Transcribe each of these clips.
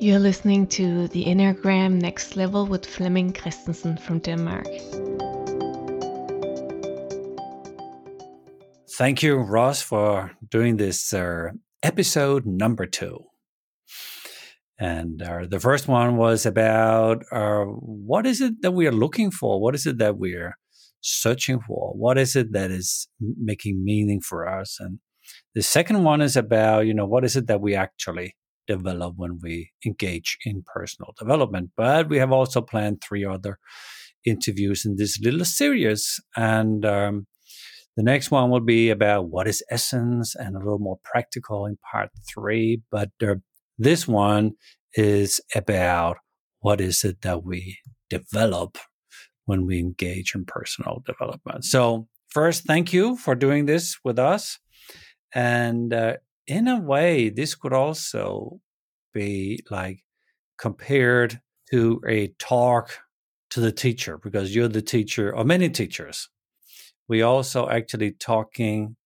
You're listening to the Enneagram Next Level with Flemming Christensen from Denmark. Thank you, Ross, for doing this uh, episode number two. And uh, the first one was about uh, what is it that we are looking for? What is it that we're searching for? What is it that is making meaning for us? And the second one is about, you know, what is it that we actually develop when we engage in personal development. But we have also planned three other interviews in this little series. And um, the next one will be about what is essence and a little more practical in part three. But uh, this one is about what is it that we develop when we engage in personal development. So, first, thank you for doing this with us. And uh, in a way, this could also be like compared to a talk to the teacher because you're the teacher or many teachers. We also actually talking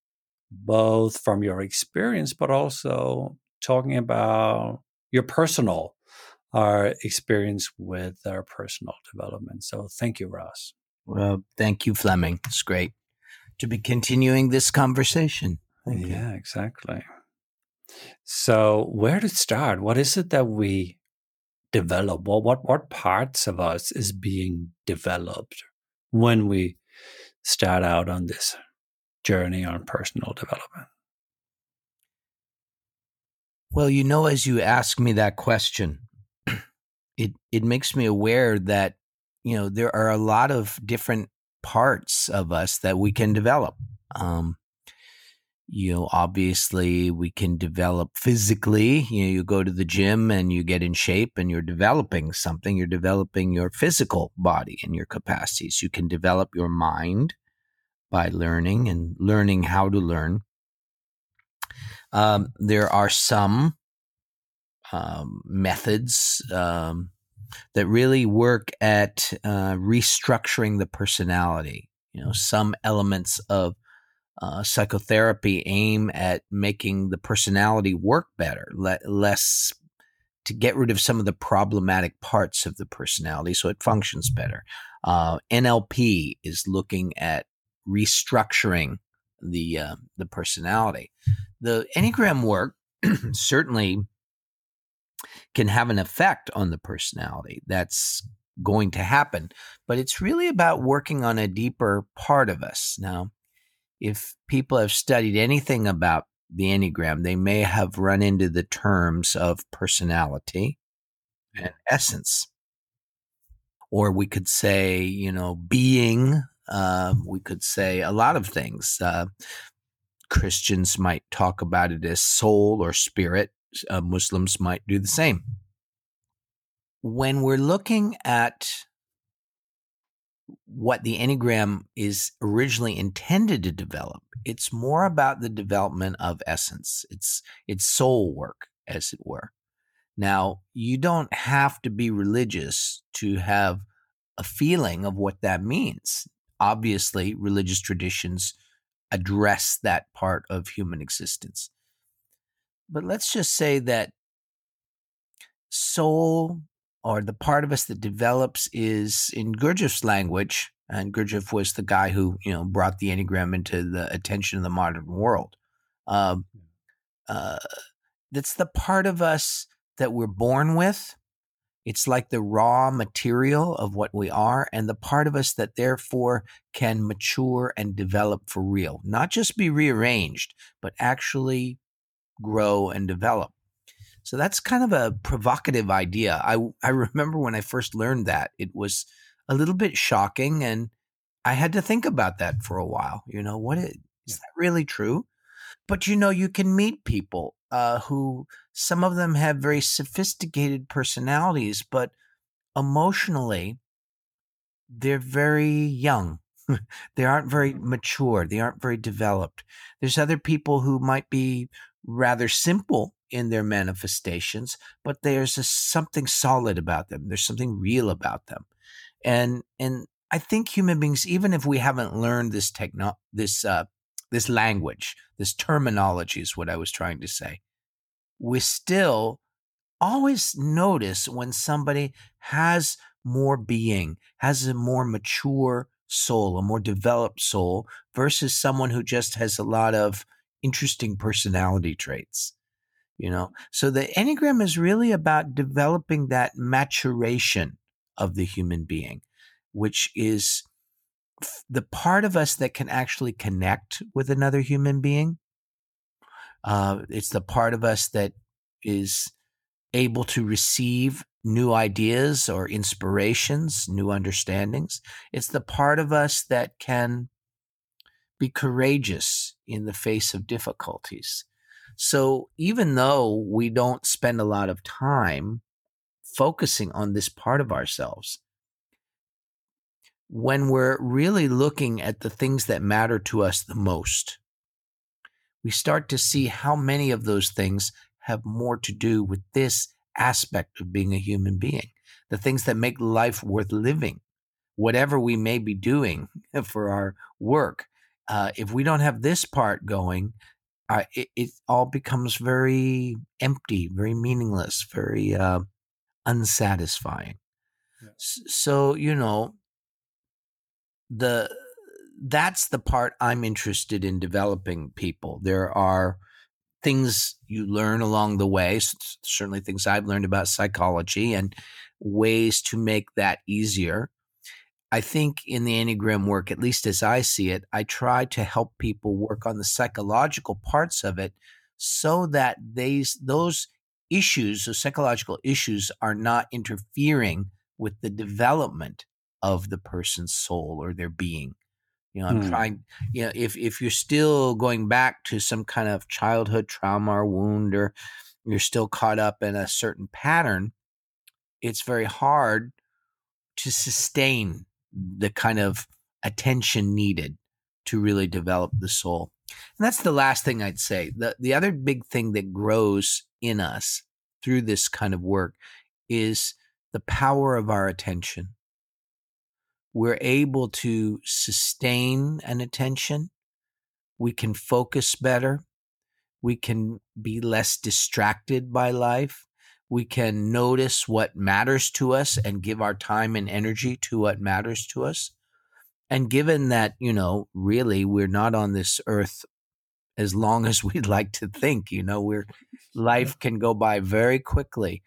both from your experience, but also talking about your personal our uh, experience with our personal development. So thank you, Ross. Well, thank you, Flemming. It's great to be continuing this conversation. Thank yeah, you. exactly. So, where to start? What is it that we develop? Well, what what parts of us is being developed when we start out on this journey on personal development? Well, you know, as you ask me that question, it it makes me aware that you know there are a lot of different parts of us that we can develop. Um, you know, obviously we can develop physically. You know, you go to the gym and you get in shape and you're developing something. You're developing your physical body and your capacities. You can develop your mind by learning and learning how to learn. Um, there are some um, methods um, that really work at uh, restructuring the personality. You know, some elements of uh, psychotherapy aim at making the personality work better, le- less to get rid of some of the problematic parts of the personality so it functions better. Uh, NLP is looking at restructuring the uh, the personality. The Enneagram work certainly can have an effect on the personality. That's going to happen, but it's really about working on a deeper part of us. Now, if people have studied anything about the Enneagram, they may have run into the terms of personality and essence. Or we could say, you know, being, uh, we could say a lot of things. Uh, Christians might talk about it as soul or spirit. Uh, Muslims might do the same. When we're looking at what the Enneagram is originally intended to develop. It's more about the development of essence. It's it's soul work, as it were. Now, you don't have to be religious to have a feeling of what that means. Obviously, religious traditions address that part of human existence. But let's just say that soul or the part of us that develops is in Gurdjieff's language, and Gurdjieff was the guy who you know brought the enneagram into the attention of the modern world. Um, uh, that's the part of us that we're born with. It's like the raw material of what we are, and the part of us that therefore can mature and develop for real, not just be rearranged, but actually grow and develop. So that's kind of a provocative idea. I I remember when I first learned that it was a little bit shocking, and I had to think about that for a while. You know, what is, is that really true? But you know, you can meet people uh, who some of them have very sophisticated personalities, but emotionally, they're very young. they aren't very mature. They aren't very developed. There's other people who might be rather simple in their manifestations, but there's a, something solid about them. There's something real about them. And, and I think human beings, even if we haven't learned this techno, this, uh, this language, this terminology is what I was trying to say. We still always notice when somebody has more being, has a more mature soul, a more developed soul versus someone who just has a lot of interesting personality traits. You know, so the Enneagram is really about developing that maturation of the human being, which is the part of us that can actually connect with another human being. Uh, it's the part of us that is able to receive new ideas or inspirations, new understandings. It's the part of us that can be courageous in the face of difficulties. So even though we don't spend a lot of time focusing on this part of ourselves, when we're really looking at the things that matter to us the most, we start to see how many of those things have more to do with this aspect of being a human being, the things that make life worth living, whatever we may be doing for our work. Uh, if we don't have this part going, uh, it, it, all becomes very empty, very meaningless, very uh, unsatisfying. Yeah. So you know, the that's the part I'm interested in developing people. There are things you learn along the way, certainly things I've learned about psychology and ways to make that easier. I think in the Enneagram work, at least as I see it, I try to help people work on the psychological parts of it so that these those issues, those psychological issues, are not interfering with the development of the person's soul or their being. You know, I'm hmm. trying, you know, if, if you're still going back to some kind of childhood trauma or wound, or you're still caught up in a certain pattern, it's very hard to sustain the kind of attention needed to really develop the soul. And that's the last thing I'd say. The, the other big thing that grows in us through this kind of work is the power of our attention we're able to sustain an attention. We can focus better. We can be less distracted by life. We can notice what matters to us and give our time and energy to what matters to us. And given that, you know, really we're not on this earth as long as we'd like to think, you know, we're life can go by very quickly.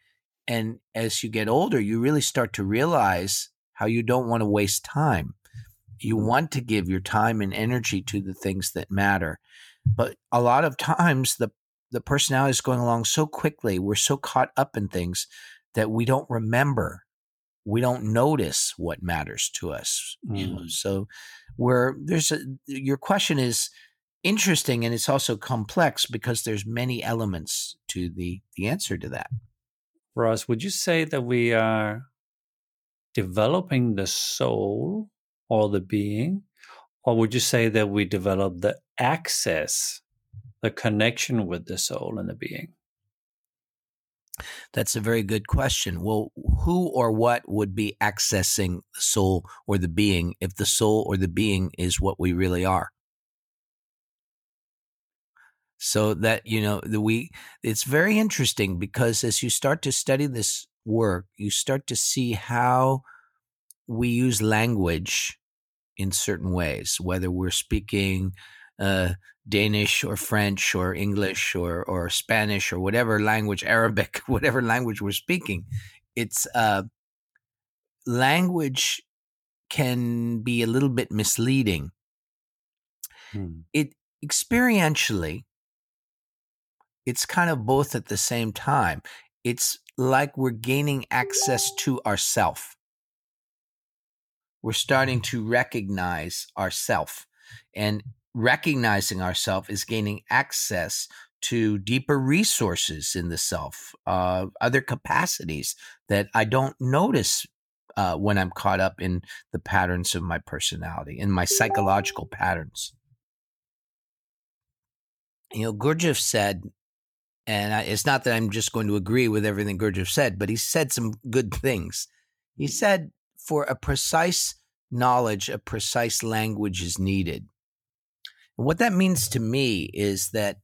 And as you get older, you really start to realize how you don't want to waste time. You mm-hmm. want to give your time and energy to the things that matter. But a lot of times the the personality is going along so quickly, we're so caught up in things that we don't remember. We don't notice what matters to us. Mm. You know? Mm. So where there's a your question is interesting and it's also complex because there's many elements to the the answer to that. Ross, would you say that we are developing the soul or the being? Or would you say that we develop the access, the connection with the soul and the being? That's a very good question. Well, who or what would be accessing the soul or the being if the soul or the being is what we really are? So that, you know, the, we, it's very interesting because as you start to study this work, you start to see how we use language in certain ways, whether we're speaking uh, Danish or French or English or, or Spanish or whatever language, Arabic, whatever language we're speaking. It's uh, language can be a little bit misleading. Hmm. It experientially, it's kind of both at the same time. It's like we're gaining access to ourself. We're starting to recognize ourself and recognizing ourself is gaining access to deeper resources in the self, uh, other capacities that I don't notice uh, when I'm caught up in the patterns of my personality, in my psychological patterns. You know, Gurdjieff said and I, it's not that I'm just going to agree with everything Gurdjieff said, but he said some good things. He said, for a precise knowledge, a precise language is needed. What that means to me is that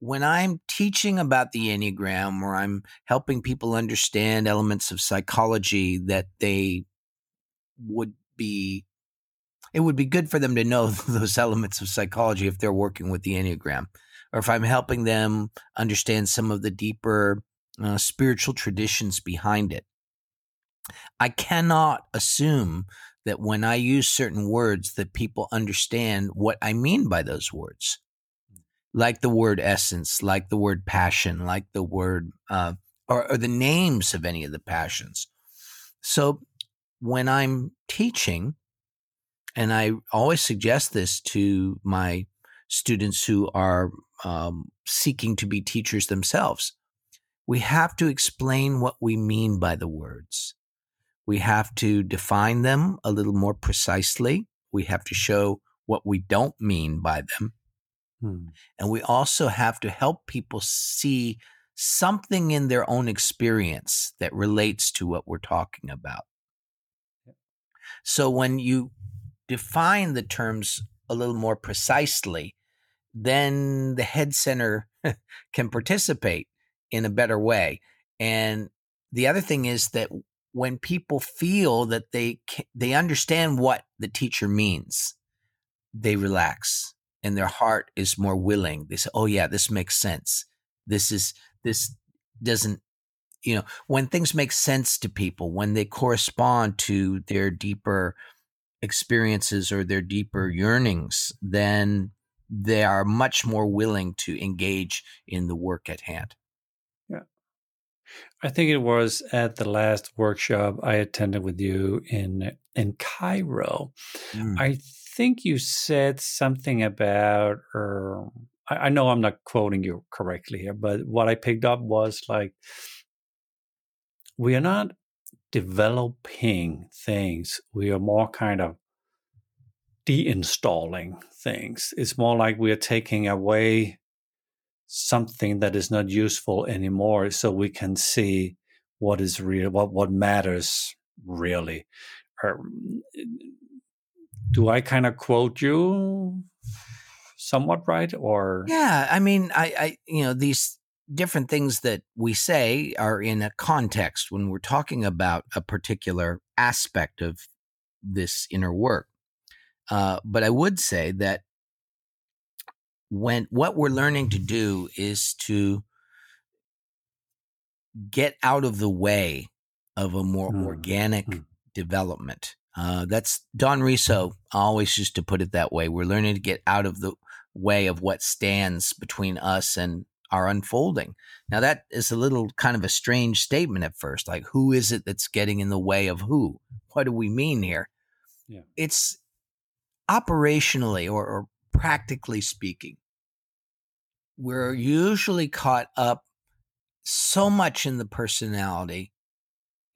when I'm teaching about the Enneagram or I'm helping people understand elements of psychology that they would be, it would be good for them to know those elements of psychology if they're working with the Enneagram, or if I'm helping them understand some of the deeper uh, spiritual traditions behind it. I cannot assume that when I use certain words that people understand what I mean by those words like the word essence, like the word passion, like the word, uh, or, or the names of any of the passions. So when I'm teaching, and I always suggest this to my students who are um, seeking to be teachers themselves, we have to explain what we mean by the words. We have to define them a little more precisely. We have to show what we don't mean by them. Hmm. And we also have to help people see something in their own experience that relates to what we're talking about. So when you define the terms a little more precisely, then the head center can participate in a better way. And the other thing is that when people feel that they they understand what the teacher means, they relax and their heart is more willing. They say, "Oh yeah, this makes sense. This is this doesn't." You know, when things make sense to people, when they correspond to their deeper experiences or their deeper yearnings, then they are much more willing to engage in the work at hand. I think it was at the last workshop I attended with you in in Cairo. Mm. I think you said something about, or I, I know I'm not quoting you correctly here, but what I picked up was like, we are not developing things. We are more kind of deinstalling things. It's more like we are taking away something that is not useful anymore so we can see what is real, what, what matters really. Or do I kind of quote you somewhat right or yeah i mean I, I you know these different things that we say are in a context when we're talking about a particular aspect of this inner work uh, but i would say that when what we're learning to do is to get out of the way of a more mm. organic mm. development uh, that's Don Riso always used to put it that way. We're learning to get out of the way of what stands between us and our unfolding. Now, that is a little kind of a strange statement at first. Like, who is it that's getting in the way of who? What do we mean here? Yeah. It's operationally or, or practically speaking, we're usually caught up so much in the personality,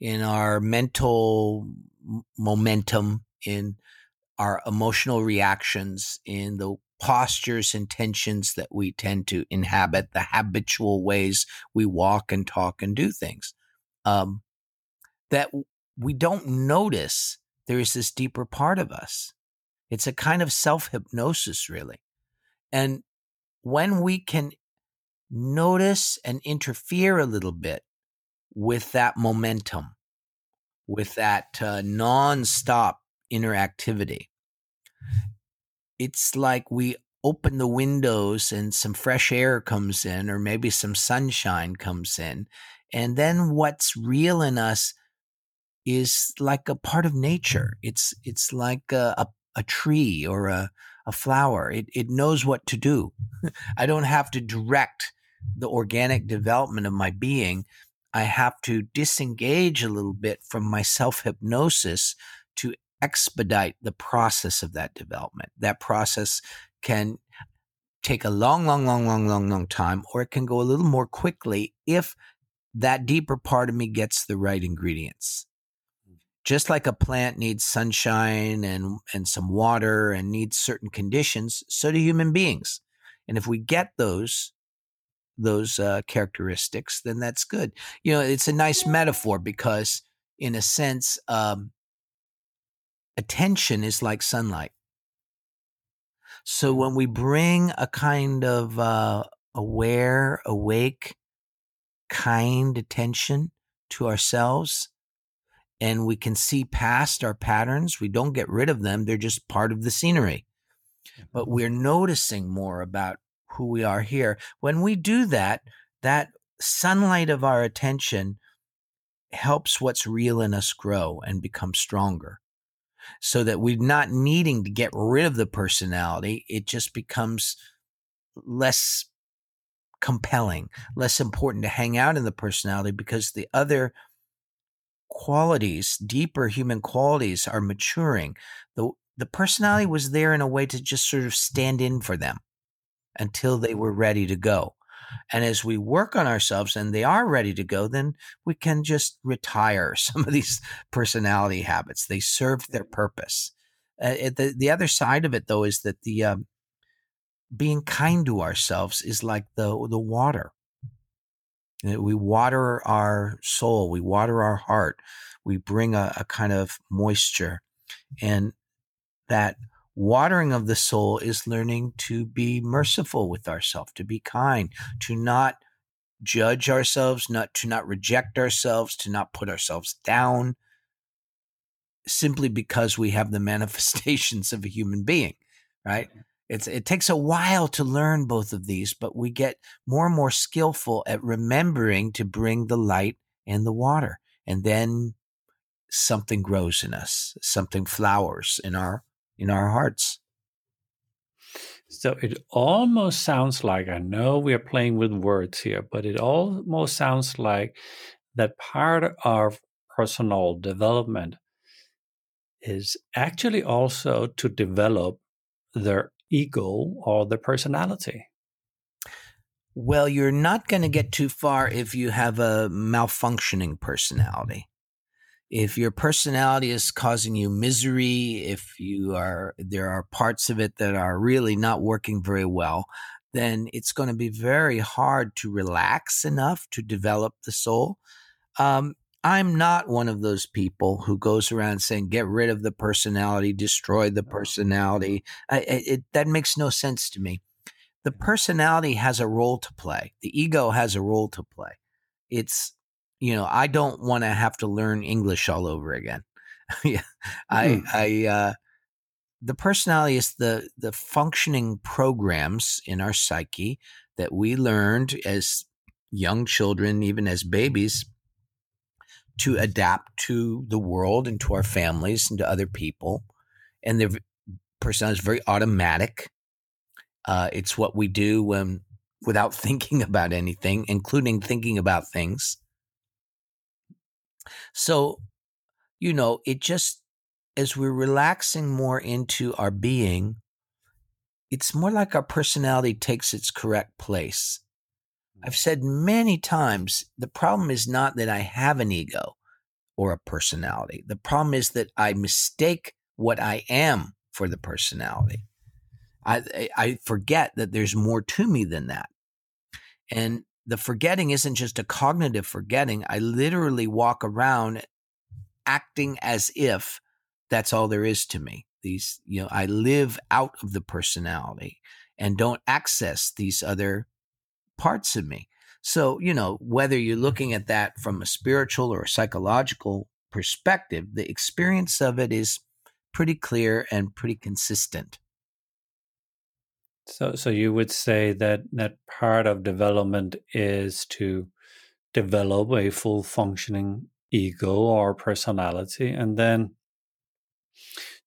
in our mental momentum, in our emotional reactions, in the postures and tensions that we tend to inhabit, the habitual ways we walk and talk and do things. Um, that we don't notice there is this deeper part of us. It's a kind of self hypnosis, really. And when we can notice and interfere a little bit with that momentum, with that uh, non-stop interactivity. It's like we open the windows and some fresh air comes in, or maybe some sunshine comes in. And then what's real in us is like a part of nature. It's it's like a, a, a tree or a, a flower. It it knows what to do. I don't have to direct the organic development of my being I have to disengage a little bit from my self hypnosis to expedite the process of that development. That process can take a long, long, long, long, long, long time, or it can go a little more quickly if that deeper part of me gets the right ingredients. Just like a plant needs sunshine and, and some water and needs certain conditions, so do human beings. And if we get those, those uh, characteristics, then that's good. You know, it's a nice metaphor because, in a sense, um, attention is like sunlight. So when we bring a kind of uh, aware, awake, kind attention to ourselves and we can see past our patterns. We don't get rid of them, they're just part of the scenery. But mm-hmm. we're noticing more about who we are here. When we do that, that sunlight of our attention helps what's real in us grow and become stronger so that we're not needing to get rid of the personality. It just becomes less compelling, less important to hang out in the personality because the other qualities, deeper human qualities are maturing. The the personality was there in a way to just sort of stand in for them until they were ready to go. And as we work on ourselves and they are ready to go, then we can just retire some of these personality habits. They served their purpose. Uh, the, the other side of it, though, is that the um, being kind to ourselves is like the, the water. Eh, we water our soul, we water our heart, we bring a, a kind of moisture. And that watering of the soul is learning to be merciful with ourselves, to be kind, to not judge ourselves, not to not reject ourselves, to not put ourselves down simply because we have the manifestations of a human being, right? It's, it takes a while to learn both of these, but we get more and more skillful at remembering to bring the light and the water. And then something grows in us, something flowers in our in our hearts. So it almost sounds like I know we are playing with words here, but it almost sounds like that part of personal development is actually also to develop their ego or the personality. Well, you're not going to get too far if you have a malfunctioning personality if your personality is causing you misery, if you are there are parts of it that are really not working very well, then it's going to be very hard to relax enough to develop the soul. Um, I'm not one of those people who goes around saying, get rid of the personality, destroy the personality. I, it, that makes no sense to me. The personality has a role to play, the ego has a role to play. It's you know, I don't want to have to learn English all over again. yeah, I, hmm. I, uh, the personality is the the functioning programs in our psyche that we learned as young children, even as babies, to adapt to the world and to our families and to other people. And the personality is very automatic. Uh, it's what we do when without thinking about anything, including thinking about things. So, you know, it just, as we're relaxing more into our being, it's more like our personality takes its correct place. I've said many times the problem is not that I have an ego or a personality. The problem is that I mistake what I am for the personality. I, I forget that there's more to me than that. And the forgetting isn't just a cognitive forgetting. I literally walk around acting as if that's all there is to me. These, you know, I live out of the personality and don't access these other parts of me. So, you know, whether you're looking at that from a spiritual or a psychological perspective, the experience of it is pretty clear and pretty consistent. So, so you would say that that part of development is to develop a full functioning ego or personality, and then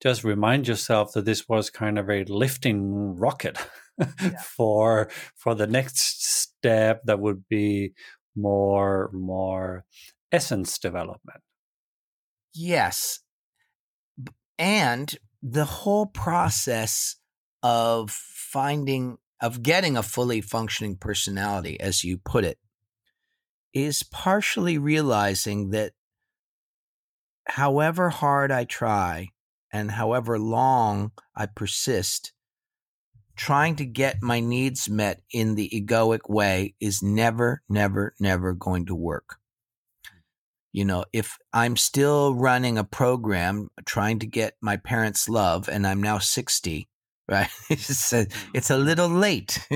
just remind yourself that this was kind of a lifting rocket yeah. for for the next step that would be more more essence development. Yes, and the whole process of finding, of getting a fully functioning personality, as you put it, is partially realizing that however hard I try and however long I persist, trying to get my needs met in the egoic way is never, never, never going to work. You know, if I'm still running a program trying to get my parents' love and I'm now 60, right? it's, a, it's a little late.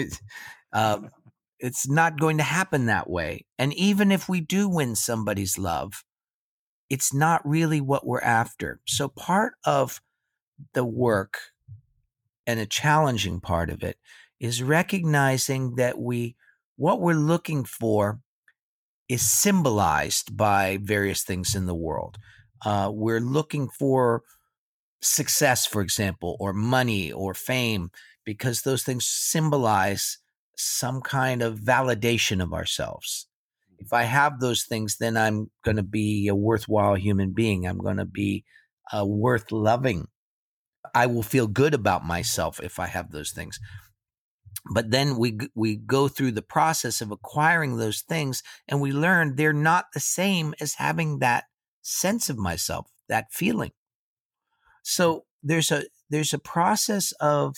um, it's not going to happen that way. And even if we do win somebody's love, it's not really what we're after. So part of the work and a challenging part of it is recognizing that we what we're looking for is symbolized by various things in the world. Uh, we're looking for success, for example, or money or fame, because those things symbolize some kind of validation of ourselves. If I have those things, then I'm going to be a worthwhile human being. I'm going to be uh, worth loving. I will feel good about myself if I have those things. But then we we go through the process of acquiring those things, and we learn they're not the same as having that sense of myself, that feeling. So there's a there's a process of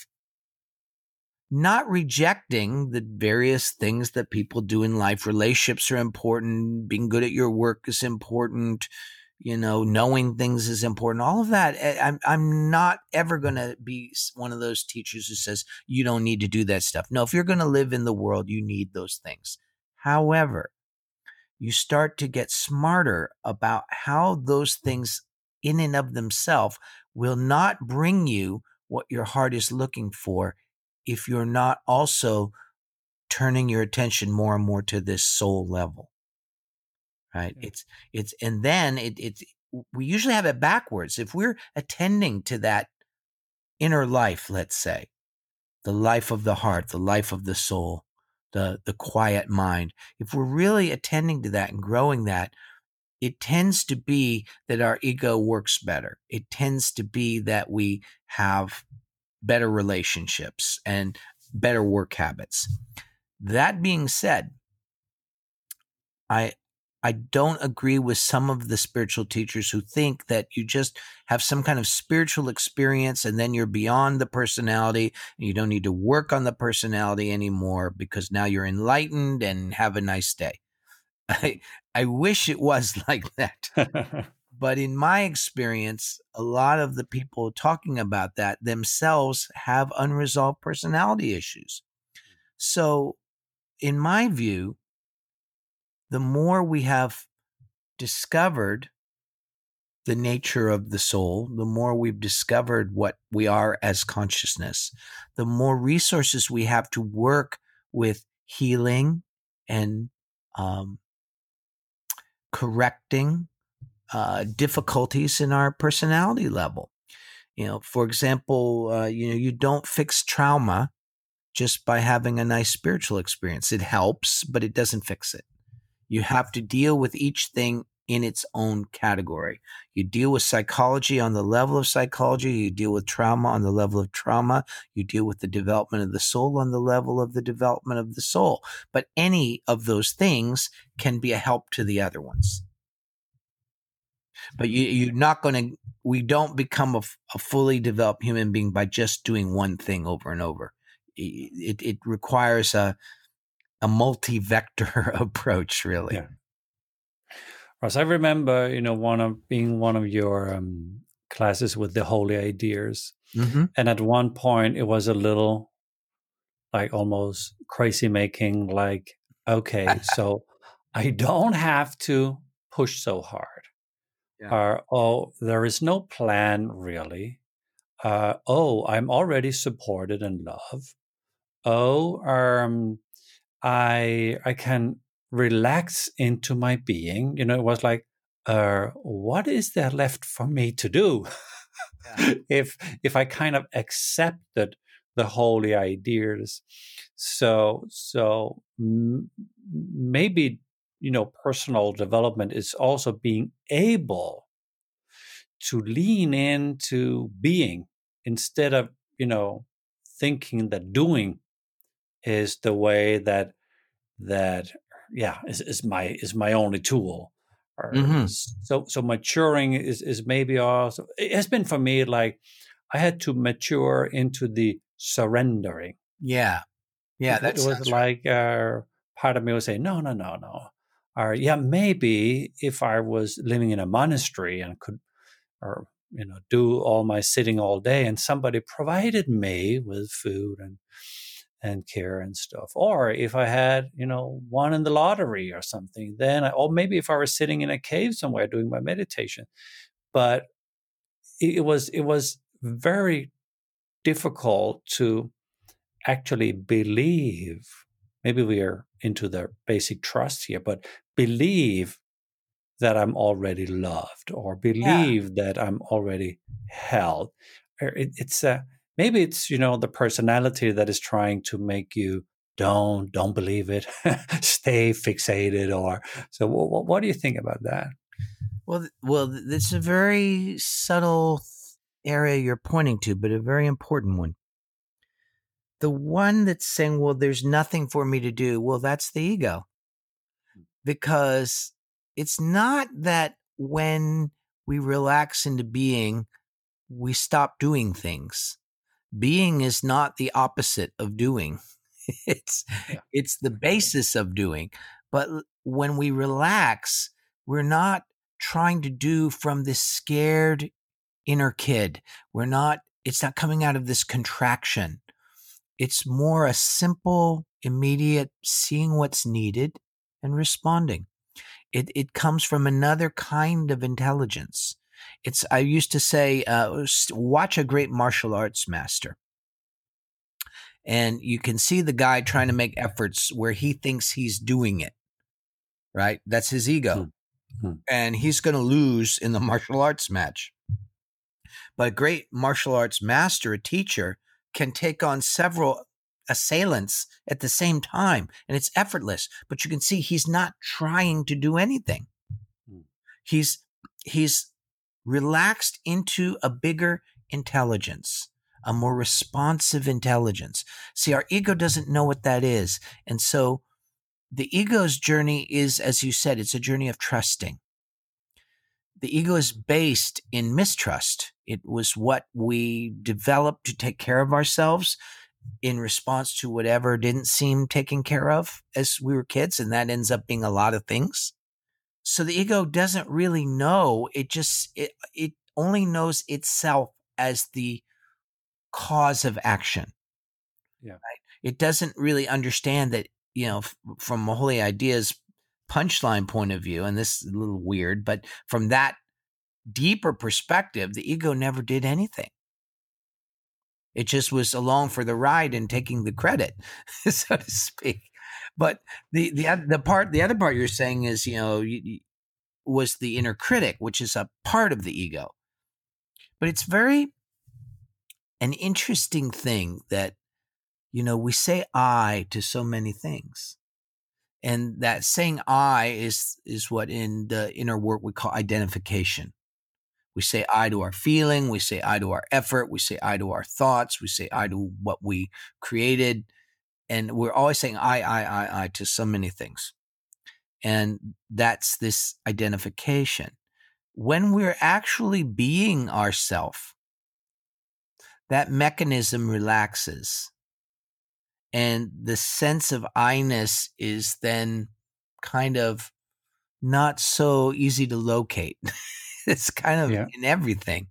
not rejecting the various things that people do in life. Relationships are important. Being good at your work is important. You know, knowing things is important. All of that. Eh, I'm, I'm not ever going to be one of those teachers who says you don't need to do that stuff. No, if you're going to live in the world, you need those things. However, you start to get smarter about how those things in and of themselves will not bring you what your heart is looking for if you're not also turning your attention more and more to this soul level right mm-hmm. it's it's and then it it's we usually have it backwards if we're attending to that inner life let's say the life of the heart the life of the soul the the quiet mind if we're really attending to that and growing that it tends to be that our ego works better it tends to be that we have better relationships and better work habits. That being said, I I don't agree with some of the spiritual teachers who think that you just have some kind of spiritual experience and then you're beyond the personality and you don't need to work on the personality anymore because now you're enlightened and have a nice day. I I wish it was like that. But in my experience, a lot of the people talking about that themselves have unresolved personality issues. So, in my view, the more we have discovered the nature of the soul, the more we've discovered what we are as consciousness, the more resources we have to work with healing and um, correcting uh, difficulties in our personality level. You know, for example, uh, you know, you don't fix trauma just by having a nice spiritual experience. It helps, but it doesn't fix it. You have to deal with each thing in its own category. You deal with psychology on the level of psychology, you deal with trauma on the level of trauma, you deal with the development of the soul on the level of the development of the soul. But any of those things can be a help to the other ones but you, you're not going to we don't become a, a, fully developed human being by just doing one thing over and over it, it requires a a multi-vector approach really yeah. Ross, I remember, you know, one of being one of your um, classes with the holy ideas, mm-hmm. and at one point it was a little, like almost crazy making. Like, okay, so I don't have to push so hard yeah. are, oh, there is no plan really. Uh, oh, I'm already supported and loved. Oh, um, I I can relax into my being. You know, it was like, uh, what is there left for me to do? Yeah. if if I kind of accepted the holy ideas, so so m- maybe you know personal development is also being able to lean into being instead of you know thinking that doing is the way that that yeah is, is my is my only tool mm-hmm. so so maturing is is maybe also it has been for me like i had to mature into the surrendering. Yeah. Yeah that was like uh, part of me would say no no no no. Or yeah, maybe if I was living in a monastery and could, or you know, do all my sitting all day, and somebody provided me with food and and care and stuff. Or if I had, you know, won in the lottery or something, then, I, or maybe if I was sitting in a cave somewhere doing my meditation. But it, it was, it was very difficult to actually believe. Maybe we are into the basic trust here, but believe that I'm already loved or believe yeah. that I'm already held. Er, it, it's a, maybe it's you know the personality that is trying to make you don't don't believe it stay fixated or so what, what do you think about that? Well well it's a very subtle area you're pointing to but a very important one. The one that's saying well there's nothing for me to do well that's the ego. Because it's not that when we relax into being we stop doing things being is not the opposite of doing. It's yeah. it's the basis of doing but when we relax we're not trying to do from this scared inner kid. We're not it's not coming out of this contraction. It's more a simple immediate seeing what's needed and responding. It it comes from another kind of intelligence it's I used to say, uh, watch a great martial arts master, and you can see the guy trying to make efforts where he thinks he's doing it. Right, that's his ego, mm-hmm. and he's going to lose in the martial arts match. But a great martial arts master, a teacher, can take on several assailants at the same time and it's effortless but you can see he's not trying to do anything hmm. he's he's relaxed into a bigger intelligence, a more responsive intelligence. See, our ego doesn't know what that is. And so the ego's journey is, as you said, it's a journey of trusting. The ego is based in mistrust. It was what we developed to take care of ourselves in response to whatever didn't seem taken care of as we were kids. And that ends up being a lot of things. So the ego doesn't really know. It just it it only knows itself as the cause of action. Yeah. Right? It doesn't really understand that, you know, f- from a Holy Ideas punchline point of view, and this is a little weird, but from that deeper perspective, the ego never did anything. It just was along for the ride and taking the credit, so to speak. But the the the part the other part you're saying is you know you, was the inner critic, which is a part of the ego. But it's very an interesting thing that you know we say I to so many things. And that saying I is is what in the inner work we call identification. We say I to our feeling, we say I to our effort, we say I to our thoughts, we say I to what we created and we're always saying I, I, I, I to so many things. And that's this identification. When we're actually being ourself, that mechanism relaxes. And the sense of I-ness is then kind of not so easy to locate. it's kind of yeah. in everything.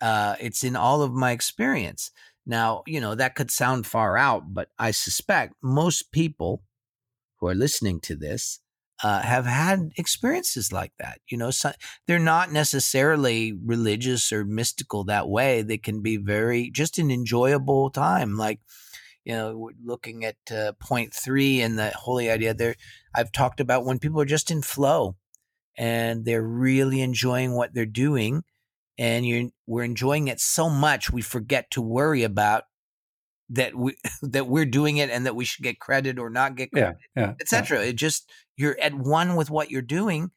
Uh, it's in all of my experience. Now, you know, that could sound far out, but I suspect most people who are listening to this uh, have had experiences like that. You know, so they're not necessarily religious or mystical that way. They can be very just an enjoyable time. Like, you know, looking at uh, point three and the holy idea there, I've talked about when people are just in flow and they're really enjoying what they're doing and you're we're enjoying it so much we forget to worry about that we that we're doing it and that we should get credit or not get credit, yeah, yeah, etc. Yeah. It just you're at one with what you're doing,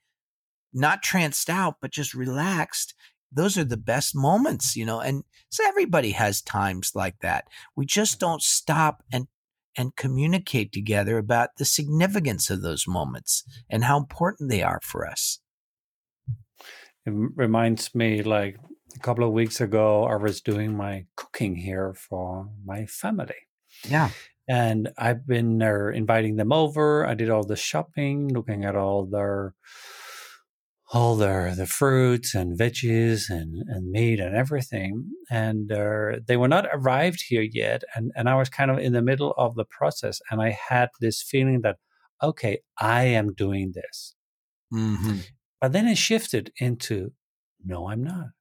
not tranced out, but just relaxed. Those are the best moments, you know. And so everybody has times like that. We just don't stop and and communicate together about the significance of those moments and how important they are for us it reminds me like a couple of weeks ago i was doing my cooking here for my family yeah and i've been uh, inviting them over i did all the shopping looking at all their all their the fruits and veggies and, and meat and everything. And uh, they were not arrived here yet. And, and I was kind of in the middle of the process. And I had this feeling that, okay, I am doing this. Mm-hmm. But then it shifted into, no, I'm not.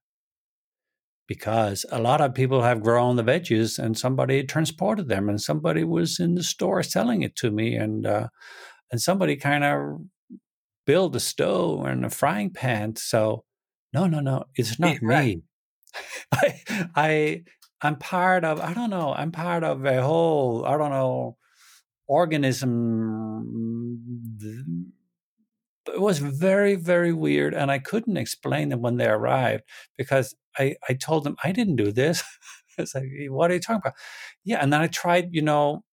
Because a lot of people have grown the veggies and somebody transported them and somebody was in the store selling it to me. And, uh, and somebody kind of built a stove and a frying pan. So no, no, no, it's not right. me. I, I, I'm part of. I don't know. I'm part of a whole. I don't know organism. It was very, very weird, and I couldn't explain them when they arrived because I, I told them I didn't do this. it's like, what are you talking about? Yeah, and then I tried, you know,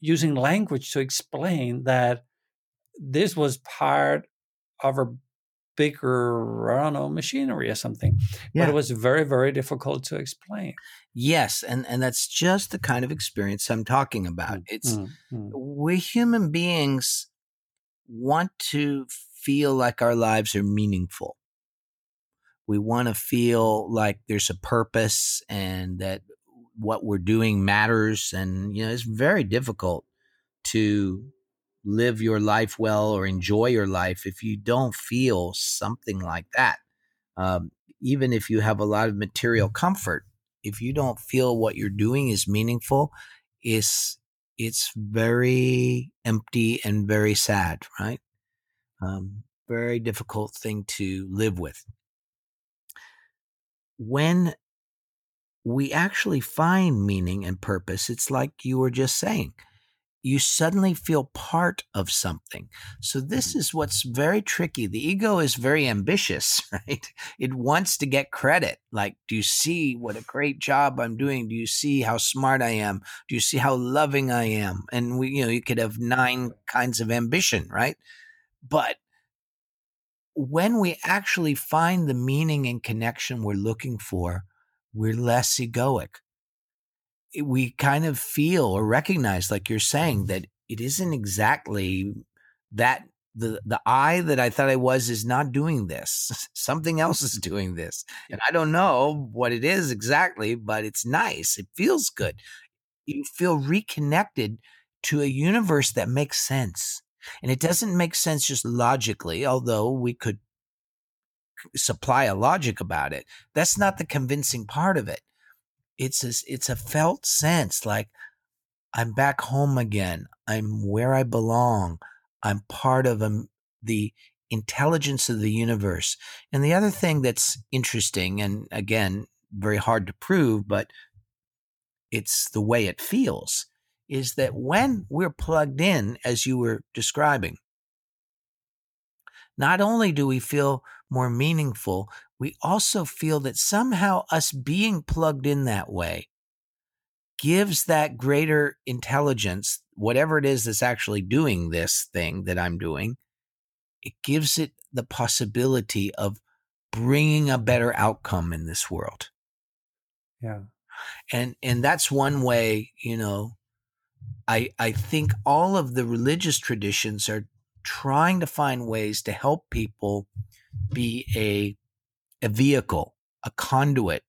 using language to explain that this was part of a bigger, I don't know, machinery or something. Yeah. But it was very, very difficult to explain. Yes, and and that's just the kind of experience I'm talking about. It's Mm, mm. we human beings want to feel like our lives are meaningful. We want to feel like there's a purpose and that what we're doing matters. And, you know, it's very difficult to live your life well or enjoy your life if you don't feel something like that. Um, even if you have a lot of material comfort, if you don't feel what you're doing is meaningful, is it's very empty and very sad, right? Um, very difficult thing to live with. When we actually find meaning and purpose, it's like you were just saying. You suddenly feel part of something. So, this mm-hmm. is what's very tricky. The ego is very ambitious, right? It wants to get credit. Like, do you see what a great job I'm doing? Do you see how smart I am? Do you see how loving I am? And we, you know, you could have nine kinds of ambition, right? But when we actually find the meaning and connection we're looking for, we're less egoic. We kind of feel or recognize, like you're saying, that it isn't exactly that the the I that I thought I was is not doing this. Something else is doing this, and I don't know what it is exactly, but it's nice. It feels good. You feel reconnected to a universe that makes sense. And it doesn't make sense just logically, although we could supply a logic about it. That's not the convincing part of it. It's a, it's a felt sense like I'm back home again. I'm where I belong. I'm part of um, the intelligence of the universe. And the other thing that's interesting, and again, very hard to prove, but it's the way it feels, is that when we're plugged in, as you were describing, not only do we feel more meaningful, we also feel that somehow us being plugged in that way gives that greater intelligence, whatever it is that's actually doing this thing that I'm doing, it gives it the possibility of bringing a better outcome in this world. Yeah. And and that's one way, you know, I I think all of the religious traditions are trying to find ways to help people be a a vehicle, a conduit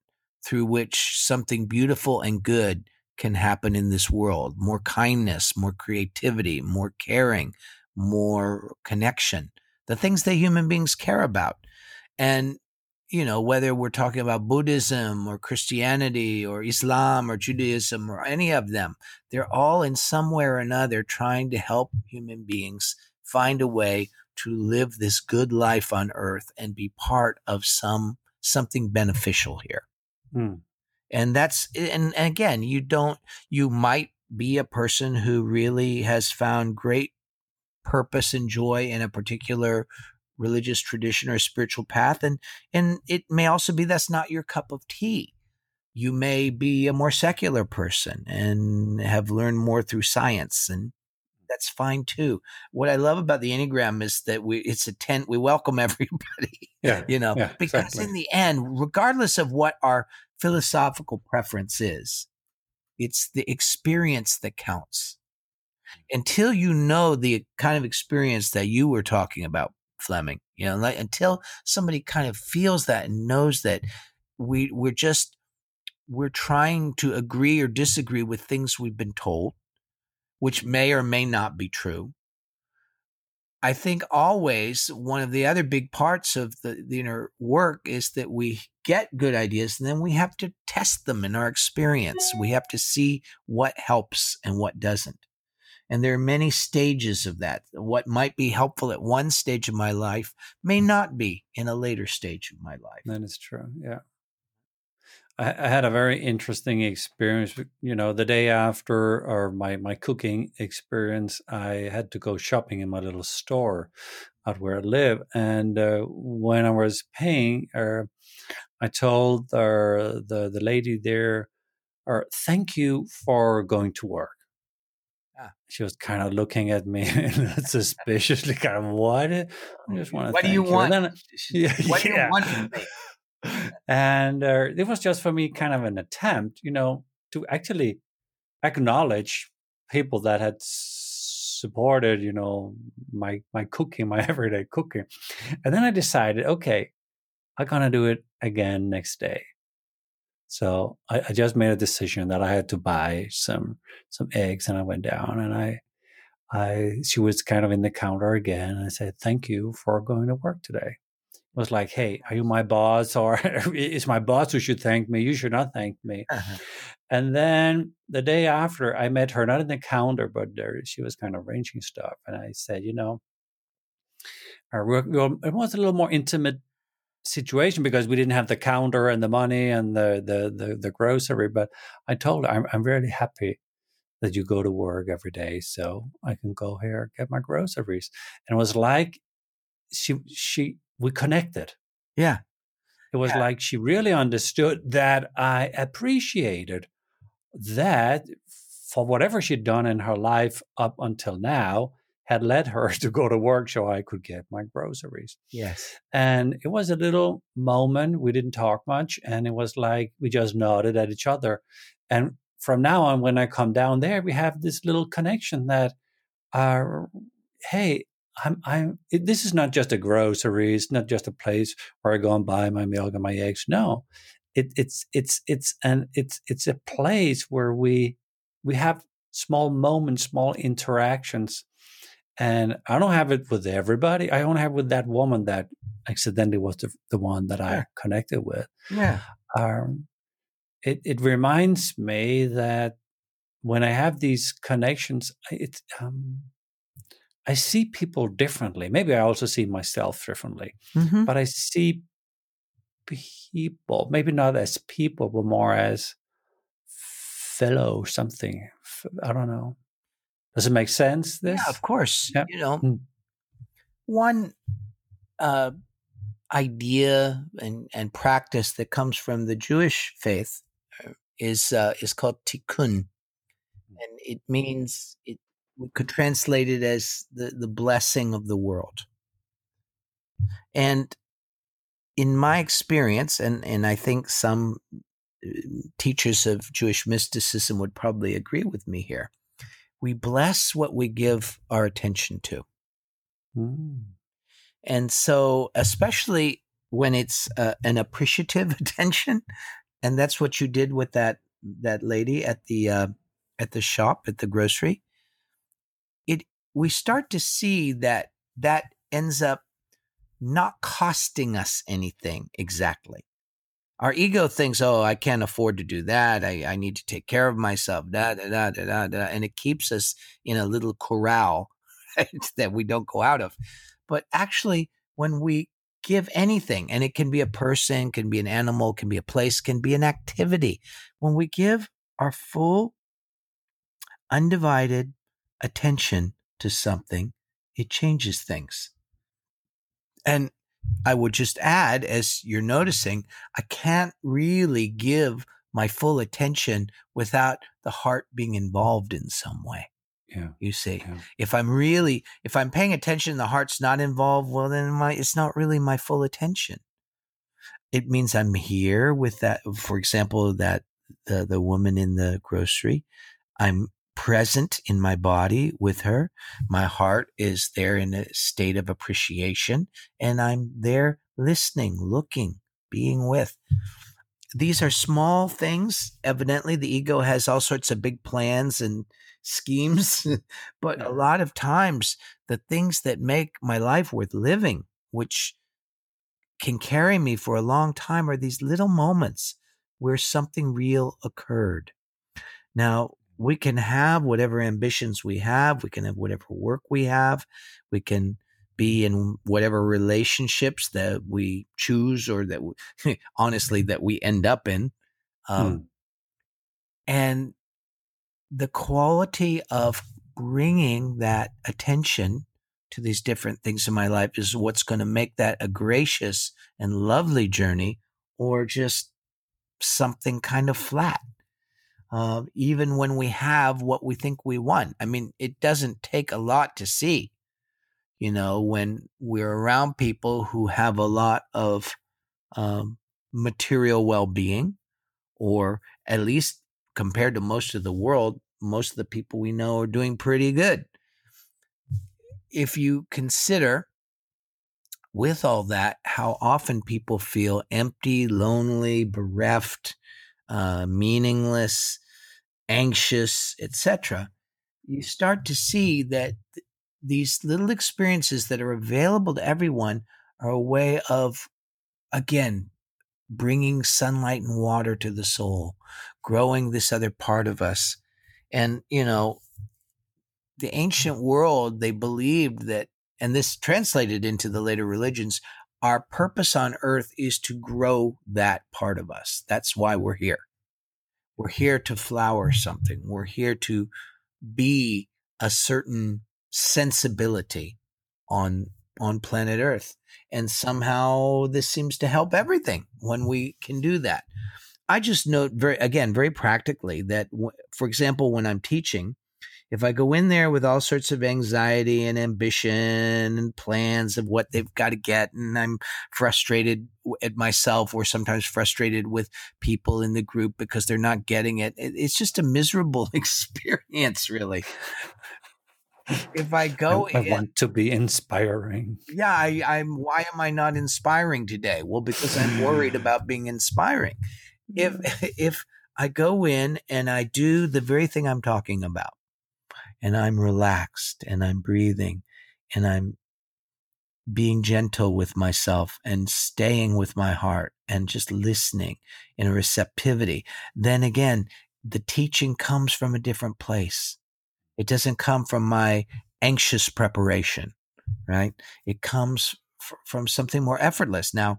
through which something beautiful and good can happen in this world. More kindness, more creativity, more caring, more connection. The things that human beings care about. And you know, whether we're talking about Buddhism or Christianity or Islam or Judaism or any of them, they're all in some way or another trying to help human beings find a way to live this good life on earth and be part of some something beneficial here. Mm. And that's and, and again, you don't you might be a person who really has found great purpose and joy in a particular religious tradition or spiritual path and and it may also be that's not your cup of tea you may be a more secular person and have learned more through science and that's fine too what i love about the enneagram is that we it's a tent we welcome everybody Yeah. you know Yeah, because exactly. in the end regardless of what our philosophical preference is it's the experience that counts until you know the kind of experience that you were talking about Flemming. You know, like until somebody kind of feels that and knows that we we're just we're trying to agree or disagree with things we've been told, which may or may not be true. I think always one of the other big parts of the, the inner work is that we get good ideas and then we have to test them in our experience. We have to see what helps and what doesn't. And there are many stages of that. What might be helpful at one stage of my life may not be in a later stage of my life. That is true. Yeah. I, I had a very interesting experience. You know, the day after or my, my cooking experience, I had to go shopping in my little store out where I live. And uh, when I was paying, uh, I told uh, the, the lady there, or thank you for going to work. Ah. She was kind of looking at me suspiciously, kind of what? I just want to. What do you, want? Then, yeah, what do you want and uh, it was just for me kind of an attempt, you know, to actually acknowledge people that had supported, you know, my my cooking, my everyday cooking. And then I decided, okay, I'm gonna do it again next day. So I, I, just made a decision that I had to buy some some eggs, and I went down and I I she was kind of in the counter again. And I said, "Thank you for going to work today." Was like, "Hey, are you my boss, or is my boss who should thank me? You should not thank me." Uh-huh. And then the day after, I met her not in the counter, but there she was kind of arranging stuff, and I said, "You know." Our work, it was a little more intimate situation because we didn't have the counter and the money and the the the, the grocery. But I told her I'm I'm really happy that you go to work every day so I can go here get my groceries. And it was like she she we connected. Yeah. It was yeah. like she really understood that I appreciated that for whatever she'd done in her life up until now, had led her to go to work so I could get my groceries. Yes. And it was a little moment. We didn't talk much. And it was like we just nodded at each other. And from now on, when I come down there, we have this little connection that, uh, hey, I'm, I'm, it, this is not just a grocery. It's not just a place where I go and buy my milk and my eggs. No, it, it's, it's, it's, and it's, it's a place where we, we have small moments, small interactions and I don't have it with everybody. I only have with that woman that accidentally was the, the one that I connected with. Yeah. Um, it, it reminds me that when I have these connections, it, um, I see people differently. Maybe I also see myself differently, mm-hmm. but I see people, maybe not as people, but more as fellow something. I don't know. Does it make sense? This, yeah, of course. Yeah. You know, mm. one uh, idea and and practice that comes from the Jewish faith uh, is uh, is called tikkun, and it means it. We could translate it as the the blessing of the world. And in my experience, and and I think some uh, teachers of Jewish mysticism would probably agree with me here we bless what we give our attention to. Mm. And so, especially when it's uh, an appreciative attention, and that's what you did with that that lady at the uh, at the shop at the grocery. It we start to see that that ends up not costing us anything exactly. Our ego thinks, oh, I can't afford to do that. I, I need to take care of myself. Da, da, da, da, da, da. And it keeps us in a little corral right, that we don't go out of. But actually, when we give anything, and it can be a person, can be an animal, can be a place, can be an activity, when we give our full, undivided attention to something, it changes things. And I would just add, as you're noticing, I can't really give my full attention without the heart being involved in some way. Yeah. You see, yeah. if I'm really, if I'm paying attention, the heart's not involved, well, then my, it's not really my full attention. It means I'm here with that, for example, that the, the woman in the grocery. I'm present in my body with her. My heart is there in a state of appreciation and I'm there listening, looking, being with. These are small things. Evidently, the ego has all sorts of big plans and schemes, but a lot of times the things that make my life worth living, which can carry me for a long time, are these little moments where something real occurred. Now, we can have whatever ambitions we have, we can have whatever work we have, we can be in whatever relationships that we choose or that we, honestly that we end up in um, hmm. and the quality of bringing that attention to these different things in my life is what's going to make that a gracious and lovely journey or just something kind of flat uh, even when we have what we think we want. I mean, it doesn't take a lot to see, you know, when we're around people who have a lot of um, material well being, or at least compared to most of the world, most of the people we know are doing pretty good. If you consider with all that, how often people feel empty, lonely, bereft, uh, meaningless, anxious, etc., you start to see that th- these little experiences that are available to everyone are a way of, again, bringing sunlight and water to the soul, growing this other part of us. And, you know, the ancient world, they believed that, and this translated into the later religions, our purpose on earth is to grow that part of us. That's why we're here. We're here to flower something. We're here to be a certain sensibility on on planet Earth. And somehow this seems to help everything when we can do that. I just note very again very practically that for example when I'm teaching if I go in there with all sorts of anxiety and ambition and plans of what they've got to get, and I'm frustrated at myself or sometimes frustrated with people in the group because they're not getting it, it's just a miserable experience, really. if I go, I, I in, want to be inspiring. Yeah, I, I'm. Why am I not inspiring today? Well, because I'm worried about being inspiring. If if I go in and I do the very thing I'm talking about, and I'm relaxed and I'm breathing and I'm being gentle with myself and staying with my heart and just listening in a receptivity, then again, the teaching comes from a different place. It doesn't come from my anxious preparation, right? It comes f- from something more effortless. Now,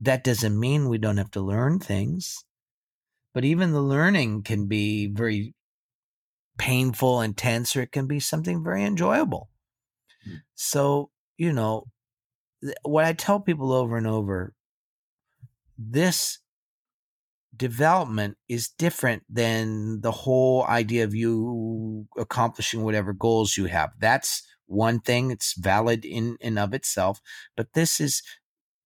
that doesn't mean we don't have to learn things, but even the learning can be very painful, intense, or it can be something very enjoyable. Mm. So, you know, what I tell people over and over this development is different than the whole idea of you accomplishing whatever goals you have. That's one thing, it's valid in and of itself, but this is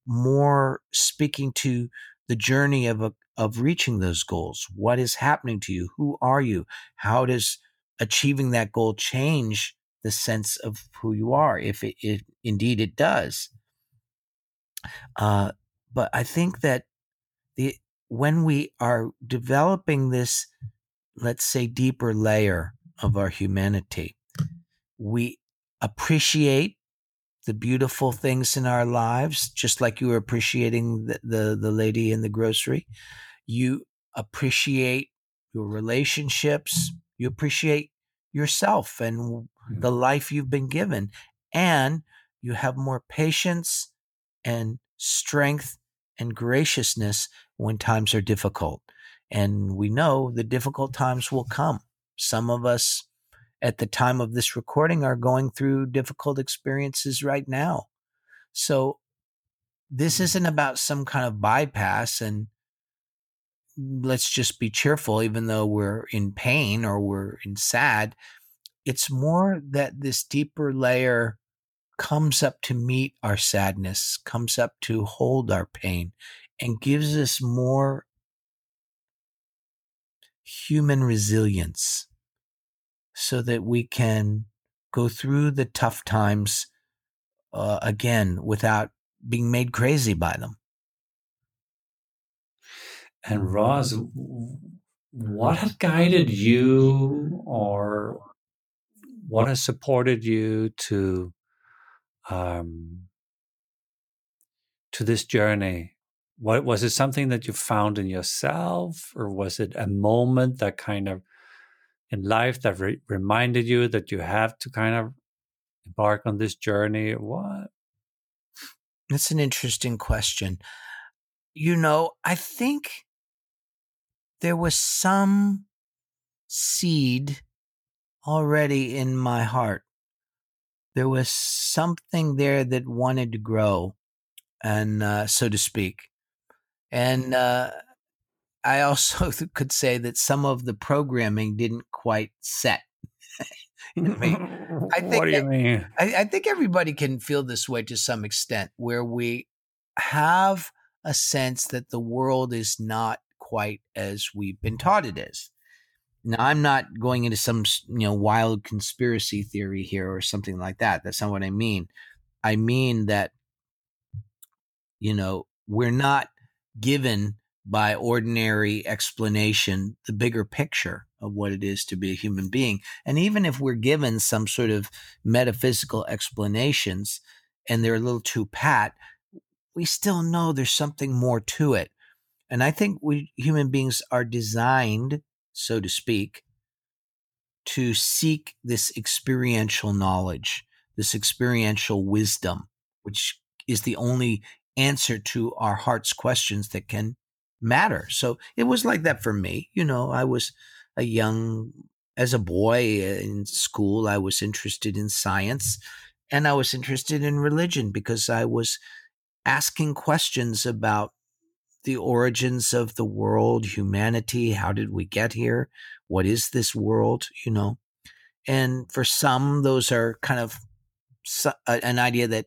more speaking to the journey of a, of reaching those goals. What is happening to you? Who are you? How does achieving that goal change the sense of who you are? If it, it indeed it does. Uh, but I think that the when we are developing this, let's say, deeper layer of our humanity, we appreciate the beautiful things in our lives, just like you were appreciating the, the, the lady in the grocery. You appreciate your relationships. You appreciate yourself and the life you've been given. And you have more patience and strength and graciousness when times are difficult. And we know the difficult times will come. Some of us at the time of this recording are going through difficult experiences right now. So this mm. isn't about some kind of bypass and let's just be cheerful even though we're in pain or we're in sad. It's more that this deeper layer comes up to meet our sadness, comes up to hold our pain, and gives us more human resilience so that we can go through the tough times uh, again without being made crazy by them. And Russ, what has guided you or what has supported you to um, to this journey? What was it something that you found in yourself, or was it a moment that kind of in life that re- reminded you that you have to kind of embark on this journey? What? That's an interesting question. You know, I think there was some seed already in my heart. There was something there that wanted to grow, and uh, so to speak. And uh, I also could say that some of the programming didn't quite set. I mean, I think what do you mean? I, I think everybody can feel this way to some extent, where we have a sense that the world is not quite as we've been taught it is. Now, I'm not going into some you know wild conspiracy theory here or something like that. That's not what I mean. I mean that you know we're not given by ordinary explanation the bigger picture of what it is to be a human being. And even if we're given some sort of metaphysical explanations and they're a little too pat, we still know there's something more to it. And I think we human beings are designed, so to speak, to seek this experiential knowledge, this experiential wisdom, which is the only answer to our heart's questions that can matter. So it was like that for me. You know, I was a young, as a boy in school, I was interested in science and I was interested in religion because I was asking questions about the origins of the world, humanity. How did we get here? What is this world? You know, and for some, those are kind of an idea that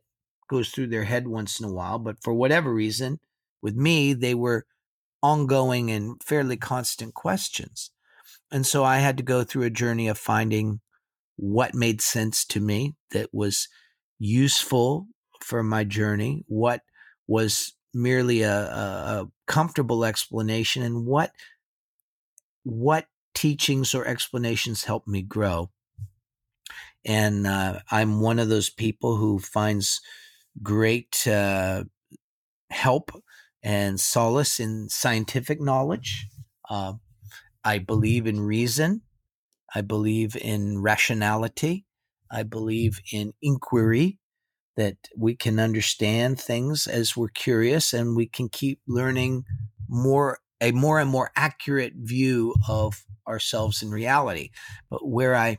goes through their head once in a while. But for whatever reason, with me, they were ongoing and fairly constant questions. And so I had to go through a journey of finding what made sense to me that was useful for my journey, what was merely a, a, comfortable explanation, and what what teachings or explanations help me grow. And uh, I'm one of those people who finds great uh, help and solace in scientific knowledge. Uh, I believe in reason. I believe in rationality. I believe in inquiry, that we can understand things as we're curious and we can keep learning more, a more and more accurate view of ourselves in reality. But where I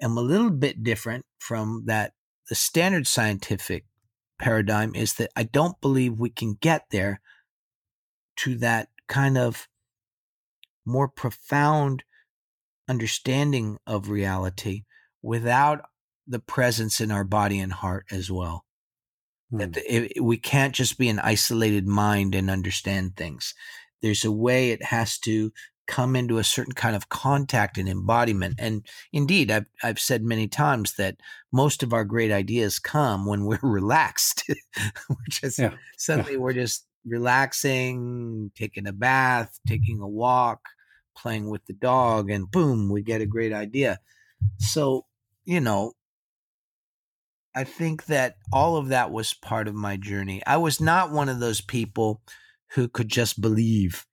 am a little bit different from that, the standard scientific paradigm is that I don't believe we can get there to that kind of more profound understanding of reality without the presence in our body and heart as well. Hmm. That it, we can't just be an isolated mind and understand things. There's a way it has to come into a certain kind of contact and embodiment. And indeed, I've I've said many times that most of our great ideas come when we're relaxed. we're just yeah. suddenly yeah. we're just relaxing, taking a bath, taking a walk, playing with the dog, and boom, we get a great idea. So, you know, I think that all of that was part of my journey. I was not one of those people who could just believe.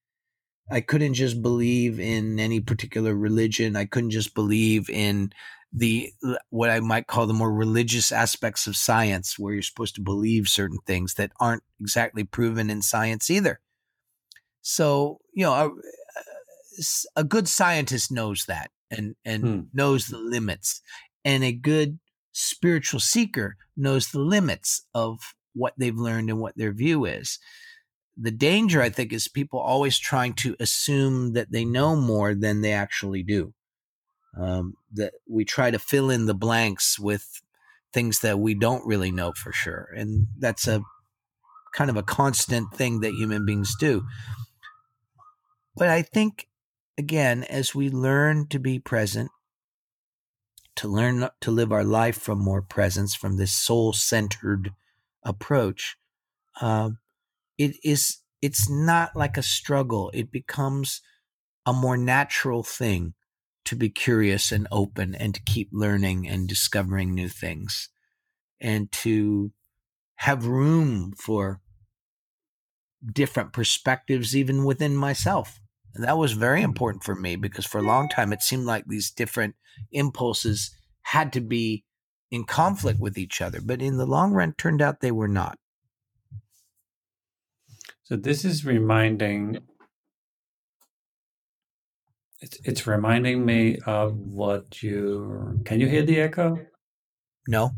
I couldn't just believe in any particular religion. I couldn't just believe in the what I might call the more religious aspects of science, where you're supposed to believe certain things that aren't exactly proven in science either. So you know, a, a good scientist knows that and and hmm. knows the limits, and a good spiritual seeker knows the limits of what they've learned and what their view is. The danger, I think, is people always trying to assume that they know more than they actually do um, that we try to fill in the blanks with things that we don't really know for sure. And that's a kind of a constant thing that human beings do. But I think, again, as we learn to be present, to learn to live our life from more presence, from this soul centered approach, uh, it is it's not like a struggle. It becomes a more natural thing to be curious and open and to keep learning and discovering new things and to have room for different perspectives even within myself. And that was very important for me because for a long time it seemed like these different impulses had to be in conflict with each other, but in the long run turned out they were not. So this is reminding it's it's reminding me of what you can you hear the echo? No.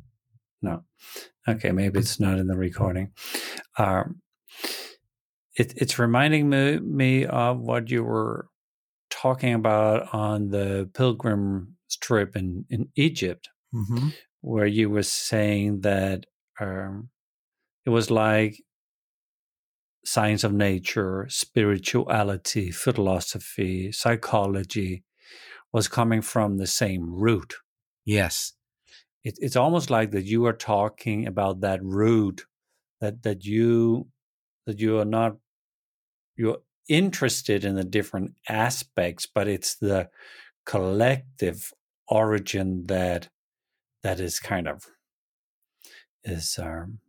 No. Okay, maybe it's not in the recording. Um, it, it's reminding me, me of what you were talking about on the pilgrim trip in, in Egypt, Mm-hmm. where you were saying that um, it was like science of nature, spirituality, philosophy, psychology was coming from the same root. Yes. It, it's almost like that you are talking about that root that that you that you are not you're interested in the different aspects, but it's the collective origin that that is kind of is um,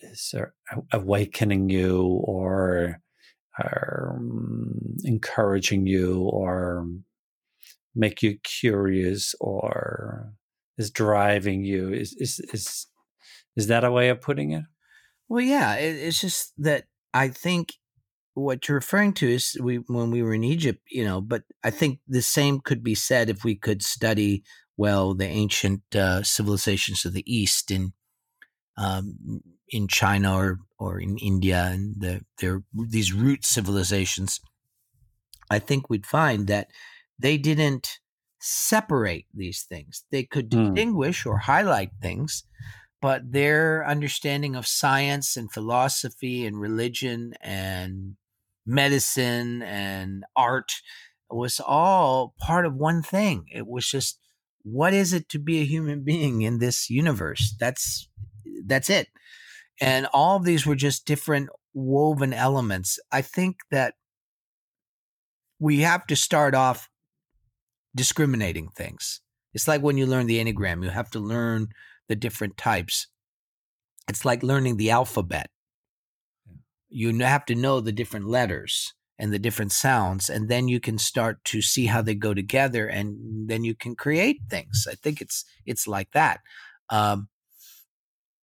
is uh, awakening you or um, encouraging you or make you curious or is driving you. Is is is is that a way of putting it? Well, yeah, it, it's just that I think what you're referring to is we when we were in Egypt, you know, but I think the same could be said if we could study well the ancient uh, civilizations of the East in um, in China or or in India and the there these root civilizations. I think we'd find that they didn't separate these things. They could Hmm. distinguish or highlight things, but their understanding of science and philosophy and religion and medicine and art was all part of one thing. It was just what is it to be a human being in this universe? That's that's it. And all of these were just different woven elements. I think that we have to start off discriminating things. It's like when you learn the Enneagram, you have to learn the different types. It's like learning the alphabet. You have to know the different letters and the different sounds, and then you can start to see how they go together, and then you can create things. I think it's it's like that. Um,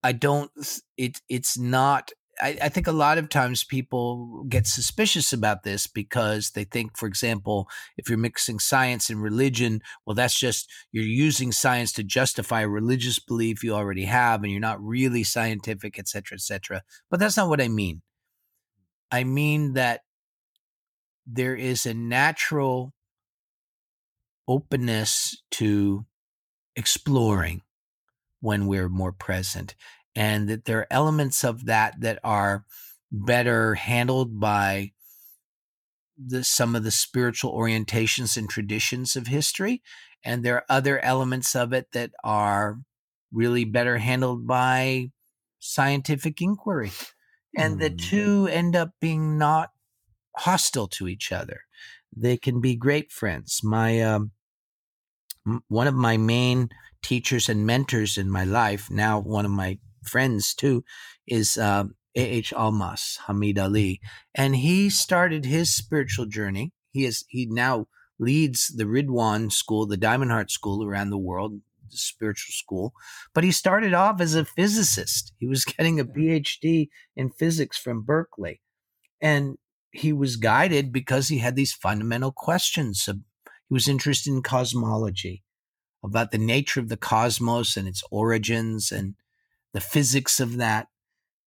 I don't. It it's not. I, I think a lot of times people get suspicious about this because they think, for example, if you're mixing science and religion, well, that's just you're using science to justify a religious belief you already have, and you're not really scientific, et cetera, et cetera. But that's not what I mean. I mean that there is a natural openness to exploring when we're more present, and that there are elements of that that are better handled by the, some of the spiritual orientations and traditions of history, and there are other elements of it that are really better handled by scientific inquiry, and the Mm. two end up being not hostile to each other. They can be great friends. My um, m- one of my main teachers and mentors in my life, now one of my friends too, is um, A.H. Almaas, Hamid Ali. And he started his spiritual journey. He is he now leads the Ridhwan school, the Diamond Heart school around the world, the spiritual school. But he started off as a physicist. He was getting a PhD in physics from Berkeley. And he was guided because he had these fundamental questions. He was interested in cosmology, about the nature of the cosmos and its origins and the physics of that.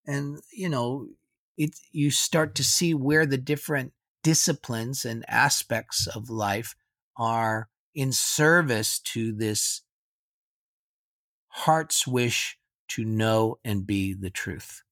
And, you know, it, you start to see where the different disciplines and aspects of life are in service to this heart's wish to know and be the truth.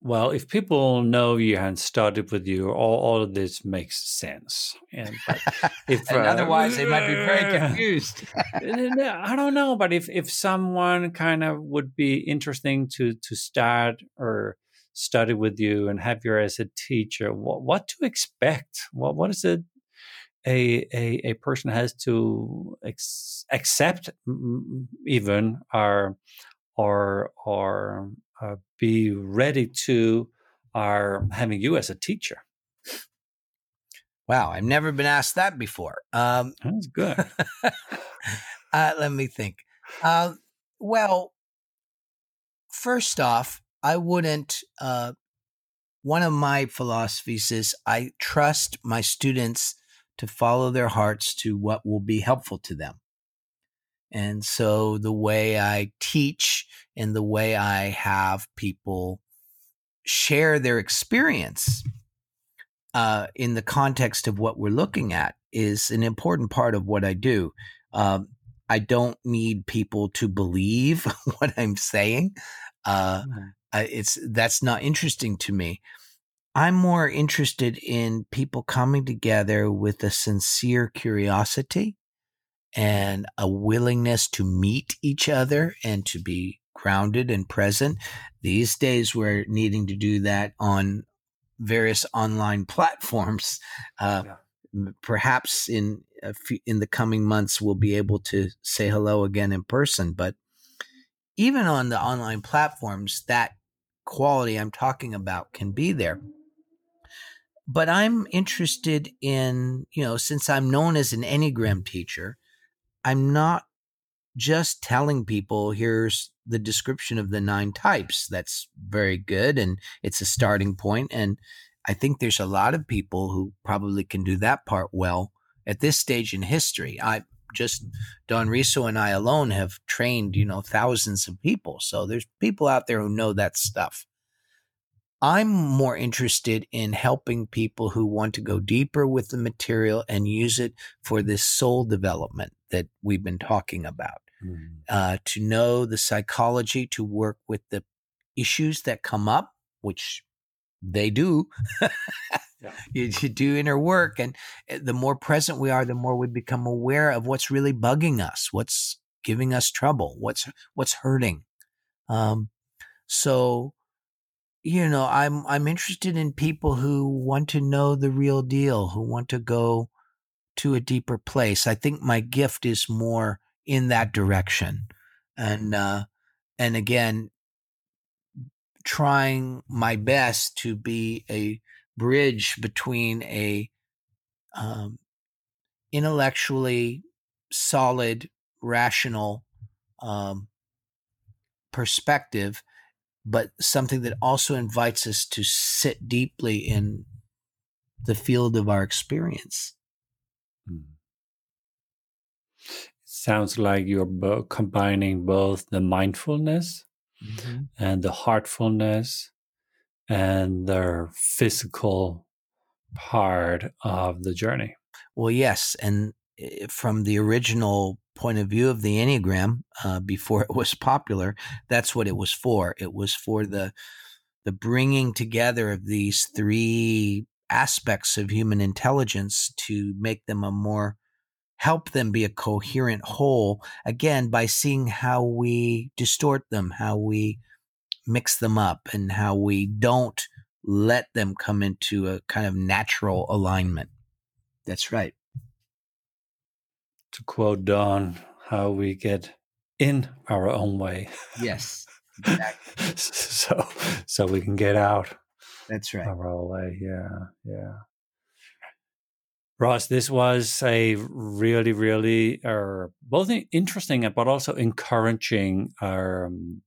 Well, if people know you and started with you, all, all of this makes sense. And, if, and uh, otherwise, they might be very confused. I don't know, but if if someone kind of would be interesting to to start or study with you and have you as a teacher, what what to expect? What what is it? A, a, a person has to ex- accept even or or or uh, be ready to are having you as a teacher. Wow, I've never been asked that before. Um, That's good. uh, let me think. Uh, well, first off, I wouldn't. Uh, one of my philosophies is I trust my students to follow their hearts to what will be helpful to them. And so the way I teach and the way I have people share their experience uh, in the context of what we're looking at is an important part of what I do. Um, I don't need people to believe what I'm saying. Uh, mm-hmm. it's that's not interesting to me. I'm more interested in people coming together with a sincere curiosity and a willingness to meet each other and to be grounded and present. These days, we're needing to do that on various online platforms. Uh, yeah. Perhaps in few, in the coming months, we'll be able to say hello again in person. But even on the online platforms, that quality I'm talking about can be there. But I'm interested in, you know, since I'm known as an Enneagram teacher, I'm not just telling people here's the description of the nine types. That's very good and it's a mm-hmm. starting point. And I think there's a lot of people who probably can do that part well at this stage in history. I just Don Riso and I alone have trained, you know, thousands of people. So there's people out there who know that stuff. I'm more interested in helping people who want to go deeper with the material and use it for this soul development that we've been talking about. Mm. Uh, to know the psychology, to work with the issues that come up, which they do. yeah. you, you, do inner work. And eh, the more present we are, the more we become aware of what's really bugging us, what's giving us trouble, what's, what's hurting. Um, so you know, I'm I'm interested in people who want to know the real deal, who want to go to a deeper place. I think my gift is more in that direction, and uh, and again, trying my best to be a bridge between a um, intellectually solid, rational um, perspective but something that also invites us to sit deeply in the field of our experience. Hmm. Sounds like you're bo- combining both the mindfulness mm-hmm. and the heartfulness and the physical part of the journey. Well, yes. And eh, from the original point of view of the Enneagram uh, before it was popular, that's what it was for. It was for the the bringing together of these three aspects of human intelligence to make them a more help them be a coherent whole again by seeing how we distort them how we mix them up and how we don't let them come into a kind of natural alignment that's right to quote Don, how we get in our own way. Yes. Exactly. so so we can get out. That's right. Own. Yeah. Yeah. Russ, this was a really, really uh, both interesting but also encouraging um,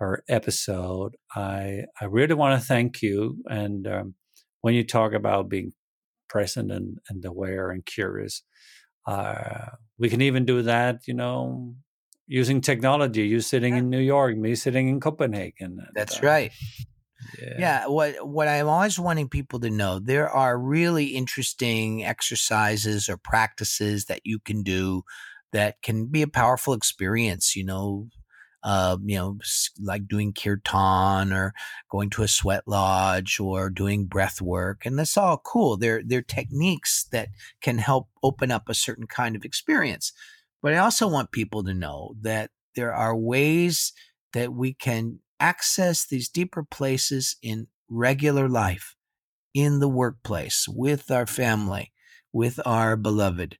our episode. I I really want to thank you. And um, when you talk about being present and, and aware and curious, uh, we can even do that, you know, using technology. You sitting yeah. in New York, me sitting in Copenhagen. That's uh, right. Yeah. yeah. What what I'm always wanting people to know, there are really interesting exercises or practices that you can do that can be a powerful experience. You know, uh, you know, like doing kirtan or going to a sweat lodge or doing breath work. And that's all cool. They're, they're techniques that can help open up a certain kind of experience. But I also want people to know that there are ways that we can access these deeper places in regular life, in the workplace, with our family, with our beloved,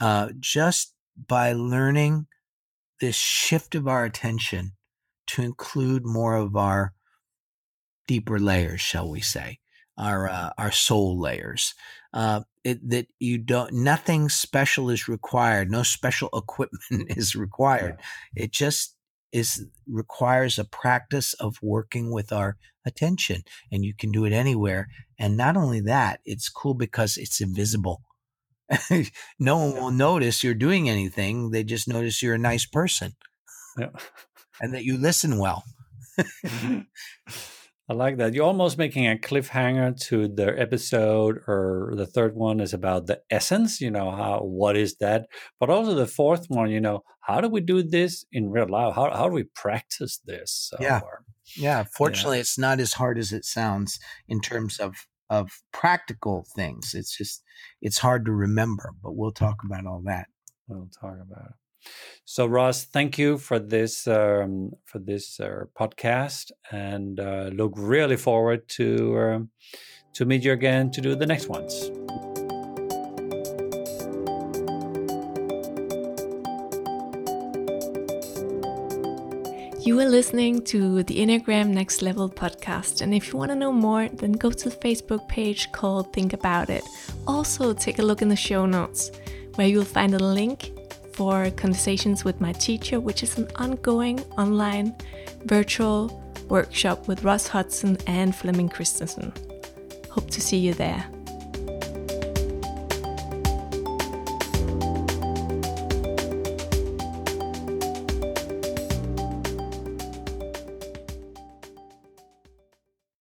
uh, just by learning this shift of our attention to include more of our deeper layers, shall we say, our uh, our soul layers. Uh, it, that you don't, nothing special is required. No special equipment is required. It just is requires a practice of working with our attention, and you can do it anywhere. And not only that, it's cool because it's invisible. no one will notice you're doing anything. They just notice you're a nice person. Yeah. and that you listen well. Mm-hmm. I like that. You're almost making a cliffhanger to the episode, or the third one is about the essence. You know, how what is that? But also the fourth one, you know, how do we do this in real life? How how do we practice this? Yeah, or, yeah. Fortunately, yeah. it's not as hard as it sounds in terms of of practical things. It's just it's hard to remember, but we'll talk about all that. We'll talk about it. So Russ, thank you for this um, for this uh, podcast, and uh, look really forward to uh, to meet you again to do the next ones. You are listening to the Enneagram Next Level podcast, and if you want to know more, then go to the Facebook page called Think About It. Also, take a look in the show notes, where you'll find a link for conversations with my teacher, which is an ongoing online virtual workshop with Russ Hudson and Flemming Christensen. Hope to see you there.